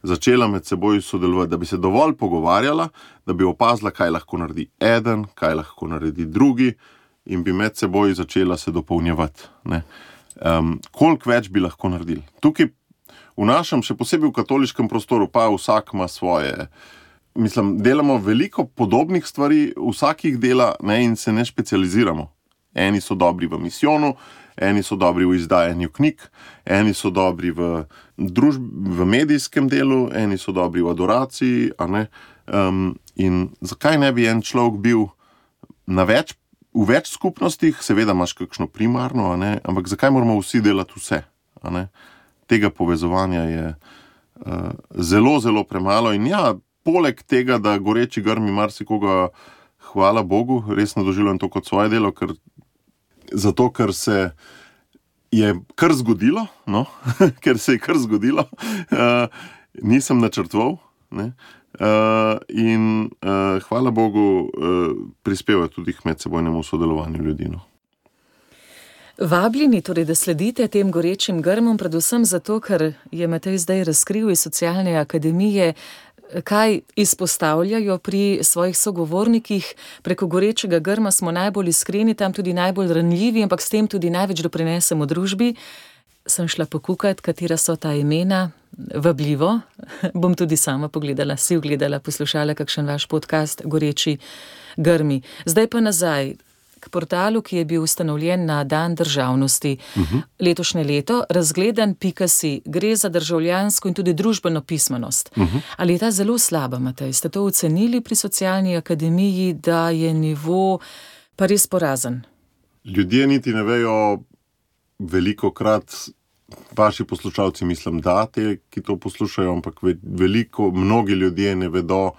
začela med seboj sodelovati, da bi se dovolj pogovarjala, da bi opazila, kaj lahko naredi eden, kaj lahko naredi drugi, in bi med seboj začela se dopolnjevati. ne. Um, koliko več bi lahko naredili? Tukaj v našem, še posebej v katoliškem prostoru, pa vsak ima svoje. Mislim, delamo veliko podobnih stvari, vsak jih dela ne, in se ne specializiramo. Eni so dobri v misijonu, eni so dobri v izdajanju knjig, eni so dobri v, družb, v medijskem delu, eni so dobri v adoraciji. Um, in zakaj ne bi en človek bil več, v več skupnostih, seveda imaš kakšno primarno, ampak zakaj moramo vsi delati vse? Tega povezovanja je uh, zelo, zelo premalo. In ja, poleg tega, da goreči grmi marsikoga, hvala Bogu, resno doživljam to kot svoje delo, ker zato, ker se je kar zgodilo, no? ker se je kar zgodilo, uh, nisem načrtoval. Uh, in uh, hvala Bogu, uh, prispeva tudi k medsebojnemu sodelovanju ljudi. No? Vabljeni torej, da sledite tem gorečim grmom, predvsem zato, ker je Matej zdaj razkril iz socialne akademije, kaj izpostavljajo pri svojih sogovornikih. Preko gorečega grma smo najbolj iskreni, tam tudi najbolj ranljivi, ampak s tem tudi največ doprinesemo družbi. Sem šla pokukati, katera so ta imena, vabljivo. Bom tudi sama pogledala, si ogledala, poslušala kakšen vaš podcast, goreči grmi. Zdaj pa nazaj k portalu, ki je bil ustanovljen na Dan državnosti uh -huh. letošnje leto, razgledan Pikasi, gre za državljansko in tudi družbeno pismenost. Uh -huh. Ali je ta zelo slaba, Matej? Ste to ocenili pri socialni akademiji, da je nivo pa res porazen? Ljudje niti ne vejo, veliko krat. Vaši poslušalci, mislim, da te, ki to poslušajo, ampak veliko, mnogi ljudje ne vedo,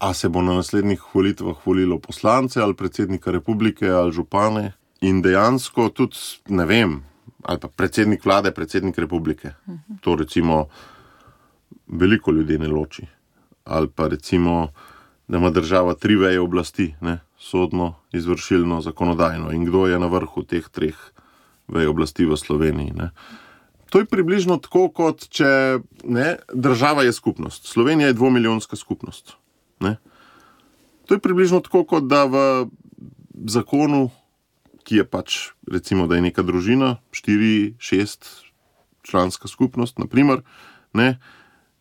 a se bo na naslednjih volitvah volilo poslance ali predsednika republike ali župane. In dejansko tudi, ne vem, ali pa predsednik vlade, predsednik republike. To recimo veliko ljudi ne loči. Ali pa recimo, da ima država tri veje oblasti, ne? sodno, izvršilno, zakonodajno. In kdo je na vrhu teh treh vej oblasti v Sloveniji? Ne? To je približno tako, kot če ne, država je skupnost. Slovenija je dvomilijonska skupnost. Ne? To je približno tako, kot da v zakonu, ki je pač, recimo, da je neka družina, štiri, šest članska skupnost, naprimer, ne,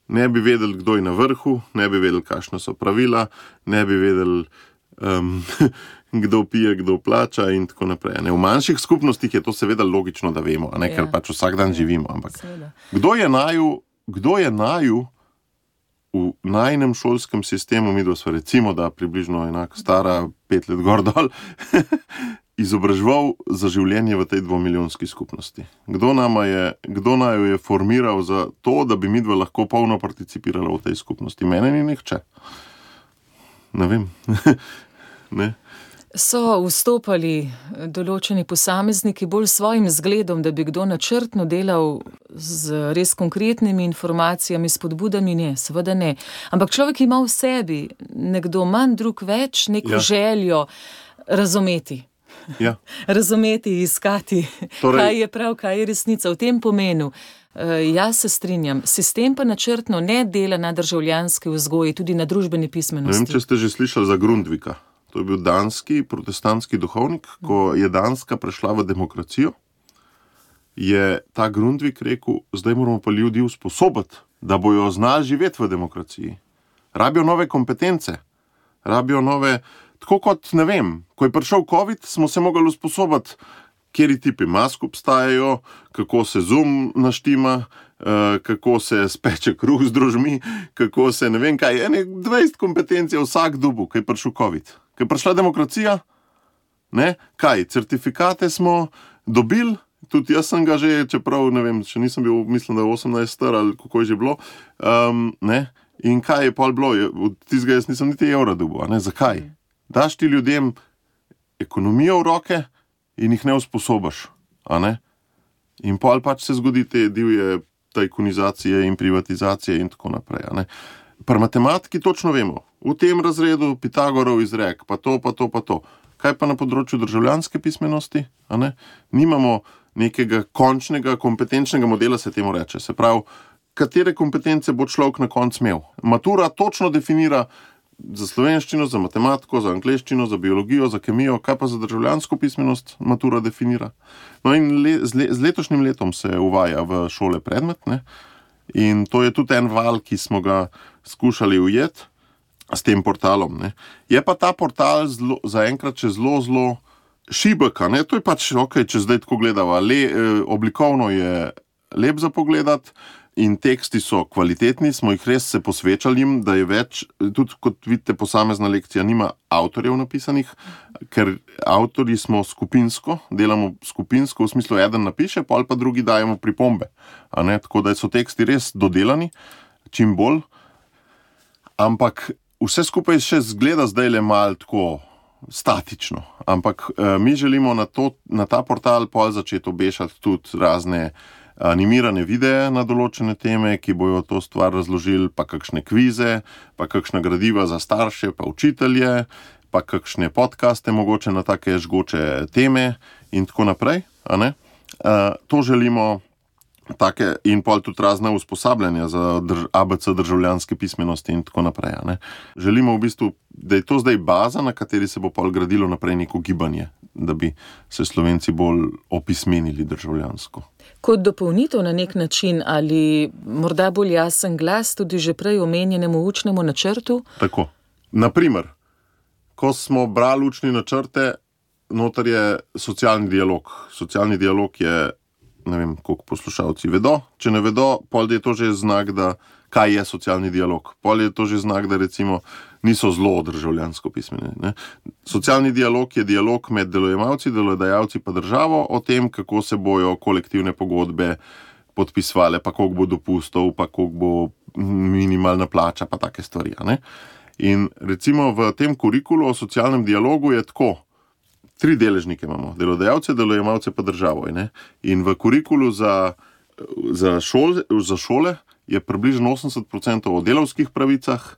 ne bi vedeli, kdo je na vrhu, ne bi vedeli, kakšne so pravila, ne bi vedeli, um, kdo pije, kdo plača, in tako naprej. Ne. V manjših skupnostih je to seveda logično, da vemo, ne, ker ja. pač vsak dan ja. živimo. Ampak kdo je naju? Kdo je naju v najnem šolskem sistemu, mi smo recimo, da približno enako stara, pet let gor dol, izobraževal za življenje v tej dvomilijonski skupnosti. Kdo, je, kdo naj jo je formiral za to, da bi mi dva lahko polno participirali v tej skupnosti? Mene ni nihče. Ne vem. ne so vstopali določeni posamezniki bolj s svojim zgledom, da bi kdo načrtno delal z res konkretnimi informacijami, spodbudami, ne, seveda ne. Ampak človek ima v sebi, nekdo manj, drug več, neko ja. željo razumeti. Ja. razumeti, iskati, torej... kaj je prav, kaj je resnica v tem pomenu. Uh, jaz se strinjam, sistem pa načrtno ne dela na državljanski vzgoji, tudi na družbeni pismenosti. Ne vem, če ste že slišali za Grundvika. To je bil danski protestantski duhovnik, ko je Danska prešla v demokracijo. Je ta Grundvik rekel, zdaj moramo pa ljudi usposobiti, da bojo znali živeti v demokraciji. Rabijo nove kompetence, rabijo nove. Tako kot ne vem, ko je prišel COVID, smo se mogli usposobiti, kje tipi mask obstajajo, kako se zum naštima, eh, kako se speče kruh z družmi, kako se ne vem kaj. Ene 20 kompetenc je vsak dubu, ki je prišel COVID ki je prišla demokracija, ne? kaj, certifikate smo dobili, tudi jaz sem ga že, čeprav ne vem, če nisem bil, mislim, da je 18 star ali kako je že bilo. Um, In kaj je pol bilo, od tistega jaz nisem niti evra dobil. Zakaj? Daš ti ljudem ekonomijo v roke in jih ne usposobiš. Ne? In pol pač se zgodi te divje tajkunizacije in privatizacije in tako naprej. Pri matematiki točno vemo, v tem razredu Pitagorov izrek, pa to, pa to, pa to. Kaj pa na področju državljanske pismenosti? Nimamo nekega končnega, kompetenčnega modela, se temu reče. Se pravi, katere kompetence bo človek na koncu imel. Matura točno definira za slovenščino, za matematiko, za angliščino, za biologijo, za kemijo, kaj pa za državljansko pismenost matura definira. No in le, z, le, z letošnjim letom se uvaja v šole predmet. Ne? In to je tudi en val, ki smo ga skušali ujeti s tem portalom. Ne. Je pa ta portal zelo, zaenkrat še zelo, zelo šibek. ne. To je pač ok, če zdaj tako gledamo. Le, eh, oblikovno je lep za pogledati. In teksti so kvalitetni, smo jih res se posvečali, da je več, tudi kot vidite, posamezna lekcija nima avtorjev napisanih, ker avtorji smo skupinsko, delamo skupinsko, v smislu, eden napiše, pa ali pa drugi dajemo pripombe. Tako da so teksti res dodelani, čim bolj. Ampak vse skupaj še zgleda zdaj le malo tako statično. Ampak eh, mi želimo na, to, na ta portal pol začeti obešati tudi razne animirane videe na določene teme, ki bojo to stvar razložili, pa kakšne kvize, pa kakšna gradiva za starše, pa učitelje, pa kakšne podkaste, mogoče na take žgoče teme in tako naprej. Eh, to želimo. Take, in pol tudi razne usposabljanja za drž, ABC državljanske pismenosti, in tako naprej. ne. Želimo v bistvu, da je to zdaj baza, na kateri se bo pol gradilo naprej neko gibanje, da bi se Slovenci bolj opismenili državljansko. Kot dopolnitev na nek način ali morda bolj jasen glas tudi že prej omenjenemu učnemu načrtu? Tako. Naprimer, ko smo brali učne načrte, noter je socialni dialog. Socialni dialog je, ne vem, koliko poslušalci vedo. Če ne vedo, pol je to že znak, da kaj je socialni dialog. Pol je to že znak, da recimo niso zelo državljansko pismeni. Ne. Socialni dialog je dialog med delojemalci, delodajalci pa državo o tem, kako se bojo kolektivne pogodbe podpisovale, pa koliko bo dopustov, pa koliko bo minimalna plača, pa take stvari. ne. In recimo v tem kurikulu o socialnem dialogu je tako. Tri deležnike imamo, delodajalce, delojemalce, pa državo. Ne? In v kurikulu za, za, šol, za šole je približno 80% o delovskih pravicah,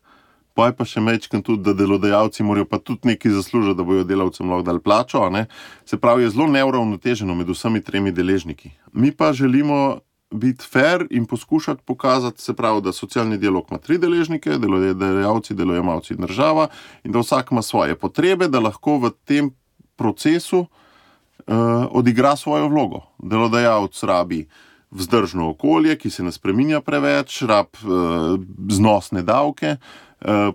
pa je pa še mečken tudi, da delodajalci morajo pa tudi nekaj zaslužiti, da bojo delavcem lahko dali plačo. Se pravi, je zelo neuravnoteženo med vsemi tremi deležniki. Mi pa želimo biti fair in poskušati pokazati, se pravi, da socialni dialog ima tri deležnike, delodajalci, delojemalci in država, in da vsak ima svoje potrebe, da lahko v tem procesu uh, odigra svojo vlogo. Delodajalec rabi vzdržno okolje, ki se ne spremenja preveč, rab uh, znosne davke, uh,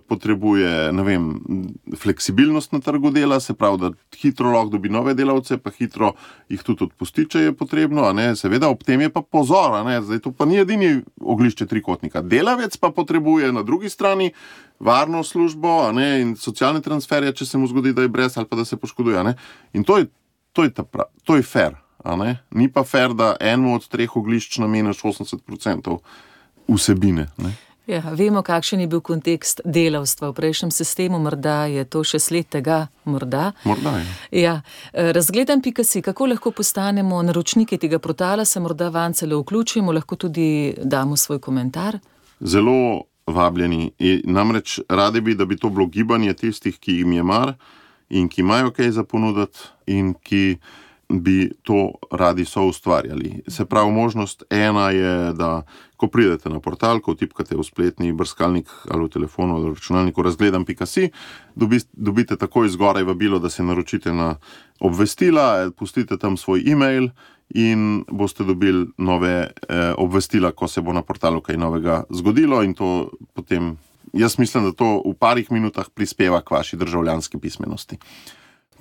potrebuje ne vem, fleksibilnost na trgu dela, se pravi, da hitro lahko dobi nove delavce, pa hitro jih tudi odpusti, če je potrebno. Seveda, ob tem je pa pozor, a ne. zdaj to pa ni edini oglišče trikotnika. Delavec pa potrebuje na drugi strani varno službo ne, in socialne transferje, če se mu zgodi, da je brez ali pa da se poškoduje. ne. In to je, to je, pra, to je fair. Ni pa fair, da enemu od treh oglišč nameniš 80% vsebine. Ne. Ja, vemo, kakšen je bil kontekst delavstva v prejšnjem sistemu, morda je to še sled tega, morda. Morda je. Ja, eh, razgledam pika si, kako lahko postanemo naročniki tega portala, se morda van celo vključimo, lahko tudi damo svoj komentar. Zelo vabljeni. In namreč radi bi, da bi to bilo gibanje tistih, ki jim je mar in ki imajo kaj za ponuditi, in ki bi to radi so ustvarjali. Se pravi, možnost ena je, da ko pridete na portal, ko tipkate v spletni brskalnik ali v telefonu ali v računalniku, razgledam.si, dobi, dobite takoj zgoraj vabilo, da se naročite na obvestila, pustite tam svoj e-mail. In boste dobili nove eh, obvestila, ko se bo na portalu kaj novega zgodilo, in to potem, jaz mislim, da to v parih minutah prispeva k vaši državljanski pismenosti.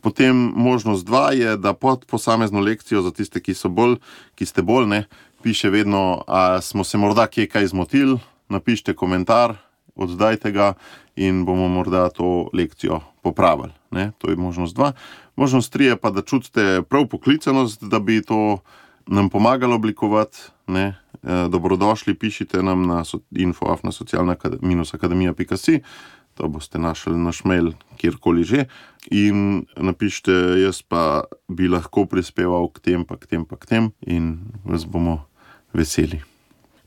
Potem možnost dva je, da pod posamezno lekcijo, za tiste, ki, bolj, ki ste bolj ne, piše vedno, da smo se morda kje kaj zmotili, napišite komentar, oddajte ga in bomo morda to lekcijo popravili. Ne? To je možnost dva. Možnost tri je pa, da čutite prav poklicanost, da bi to nam pomagalo oblikovati. Ne? E, dobrodošli, pišite nam na info-afna-socialna-akademija.si, to boste našli naš mail, kjerkoli že. In napišite, jaz pa bi lahko prispeval k tem, pa k tem, pa k tem, in vas bomo veseli.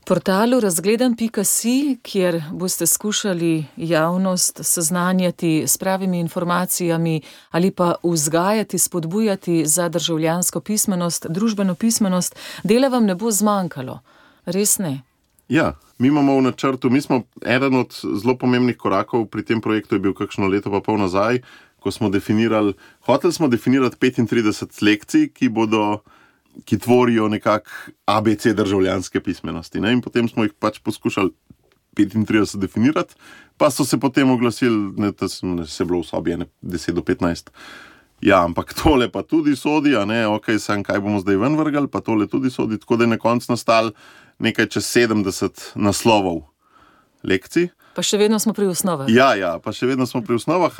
Portalu razgledam.si, kjer boste skušali javnost seznanjati s pravimi informacijami ali pa vzgajati, spodbujati za državljansko pismenost, družbeno pismenost, dela vam ne bo zmanjkalo. Res ne. Ja, mi imamo v načrtu, mi smo eden od zelo pomembnih korakov pri tem projektu, je bil kakšno leto pa pol nazaj, ko smo definirali, hoteli smo definirati 35 lekcij, ki bodo ki tvorijo nekako ABC državljanske pismenosti. Ne? In potem smo jih pač poskušali 35 definirati, pa so se potem oglasili, ne, da sem, se bilo v sobi ne, 10 do 15. Ja, ampak tole pa tudi sodi, a ne, ok, sem kaj bomo zdaj ven vrgli, pa tole tudi sodi. Tako da je na koncu nastal nekaj čez 70 naslovov lekcij. Pa še vedno smo pri osnovah. Ja, ja, pa še vedno smo pri osnovah.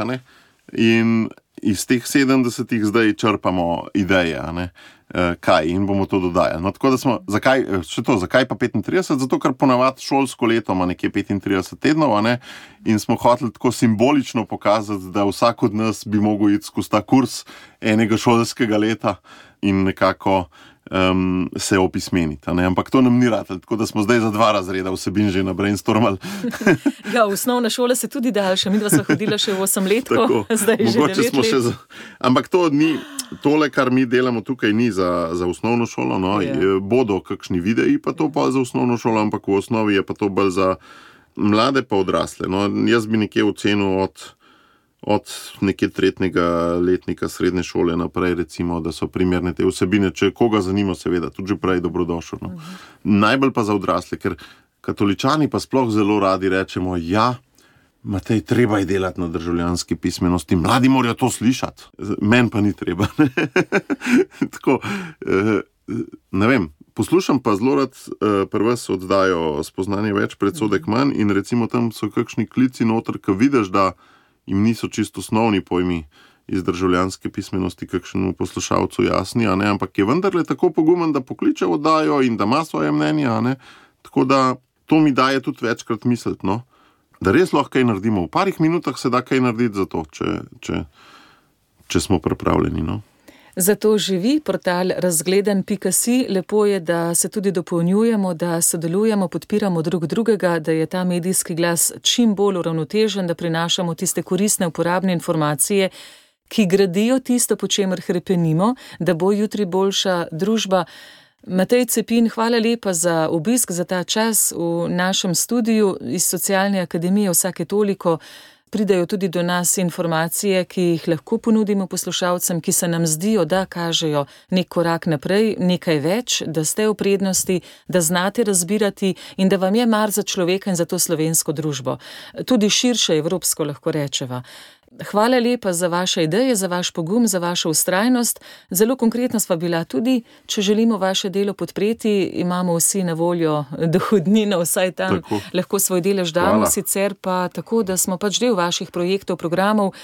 In iz teh 70 zdaj črpamo ideje, eh, kaj in bomo to dodajali. No, tako da smo, zakaj, eh, še to, zakaj pa 35? Zato, ker ponavadi šolsko leto ima nekje 35 tednov, ne, in smo hoteli tako simbolično pokazati, da vsak od nas bi mogel iti skozi ta kurs enega šolskega leta in nekako um, se opismeniti. Ampak to nam ni rad, tako da smo zdaj za dva razreda vsebin že na brainstormali. Ja, osnovna šola se tudi daljša, mi dva smo hodila še v 8 let, zdaj je že Mogoče 9 smo let. za. Ampak to ni, tole, kar mi delamo tukaj, ni za, za osnovno šolo. No. Ja. Ja. Bodo kakšni videi, pa to pa za osnovno šolo, ampak v osnovi je pa to bolj za mlade, pa odrasle. No. Jaz bi nekje ocenil od, od nekje tretjega letnika srednje šole naprej, recimo, da so primerne te vsebine. Če koga zanima, seveda, tudi prej dobrodošel. No. Najbolj pa za odrasle, ker katoličani pa sploh zelo radi rečemo, ja. Matej, treba je delati na državljanski pismenosti, mladi morajo to slišati, meni pa ni treba. Tako, eh, ne vem. Poslušam pa zelo rad, eh, prvo se oddajo spoznanje več, predsodek manj, in recimo tam so kakšni klici noter, ki vidiš, da jim niso čisto osnovni pojmi iz državljanske pismenosti, kakšnemu poslušalcu jasni, ampak je vendarle tako pogumen, da pokliče oddajo in da ima svoje mnenje. Tako da to mi daje tudi večkrat misliti. No? da res lahko kaj naredimo. V parih minutah se da kaj narediti za to, če, če, če smo pripravljeni. No? Zato živi portal razgleden.si. Lepo je, da se tudi dopolnjujemo, da sodelujemo, podpiramo drug drugega, da je ta medijski glas čim bolj uravnotežen, da prinašamo tiste koristne, uporabne informacije, ki gradijo tisto, po čemer hrepenimo, da bo jutri boljša družba. Matej Cepin, hvala lepa za obisk, za ta čas v našem studiu iz Socialne akademije. Vsake toliko pridajo tudi do nas informacije, ki jih lahko ponudimo poslušalcem, ki se nam zdijo, da kažejo nek korak naprej, nekaj več, da ste v prednosti, da znate razbirati in da vam je mar za človeka in za to slovensko družbo. Tudi širše evropsko lahko rečeva. Hvala lepa za vaše ideje, za vaš pogum, za vašo ustrajnost. Zelo konkretna sva bila tudi, če želimo vaše delo podpreti, imamo vsi na voljo dohodnino, vsaj tam Tako. lahko svoj delež damo, sicer pa tako, da smo pač del vaših projektov, programov.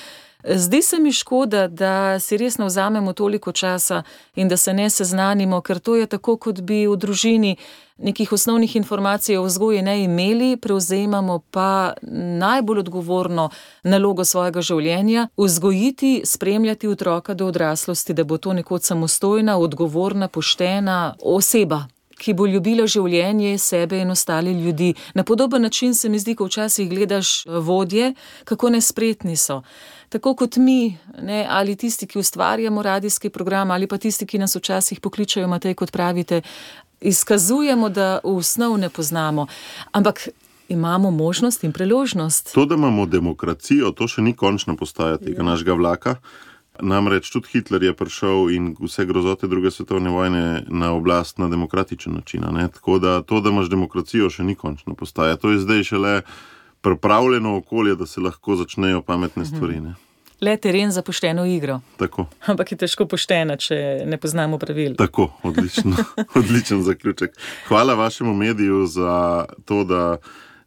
Zdi se mi škoda, da si res ne vzamemo toliko časa in da se ne seznanimo, ker to je tako, kot bi v družini nekih osnovnih informacij o vzgoji ne imeli, prevzemamo pa najbolj odgovorno nalogo svojega življenja, vzgojiti, spremljati otroka do odraslosti, da bo to nekoč samostojna, odgovorna, poštena oseba ki bo ljubila življenje, sebe in ostale ljudi. Na podoben način se mi zdi, ko včasih gledaš eh, vodje, kako nespretni so. Tako kot mi, ne, ali tisti, ki ustvarjamo radijski program, ali pa tisti, ki nas včasih pokličajo, Matej, kot pravite, izkazujemo, da v osnov ne poznamo. Ampak imamo možnost in priložnost. To, da imamo demokracijo, to še ni končna postaja tega ja. našega vlaka. Namreč tudi Hitler je prišel in vse grozote druge svetovne vojne na oblast na demokratičen način. ne. Tako da to, da imaš demokracijo, še ni končna postaja. To je zdaj šele pripravljeno okolje, da se lahko začnejo pametne stvari. Ne. Le teren za pošteno igro. Tako, Ampak je težko poštena, če ne poznamo pravil. tako, odlično, odličen zaključek. Hvala vašemu mediju za to, da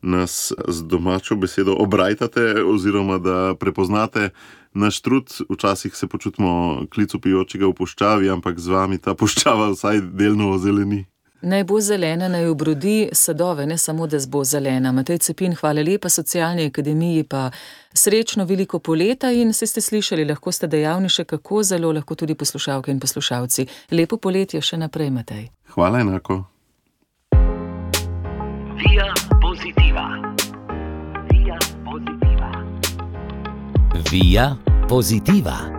nas z domačo besedo obrajtate, oziroma da prepoznate naš trud. Včasih se počutimo klicu pijočega v puščavi, ampak z vami ta puščava vsaj delno ozeleni. Naj bo zelena, naj obrodi sadove, ne samo, da bo zelena. Matej Cepin, hvala lepa socialni akademiji, pa srečno veliko poleta in se ste slišali, lahko ste dejavni še kako zelo, lahko tudi poslušalke in poslušalci. Lepo poletje še naprej, Matej. Hvala enako. Via positiva. Via positiva.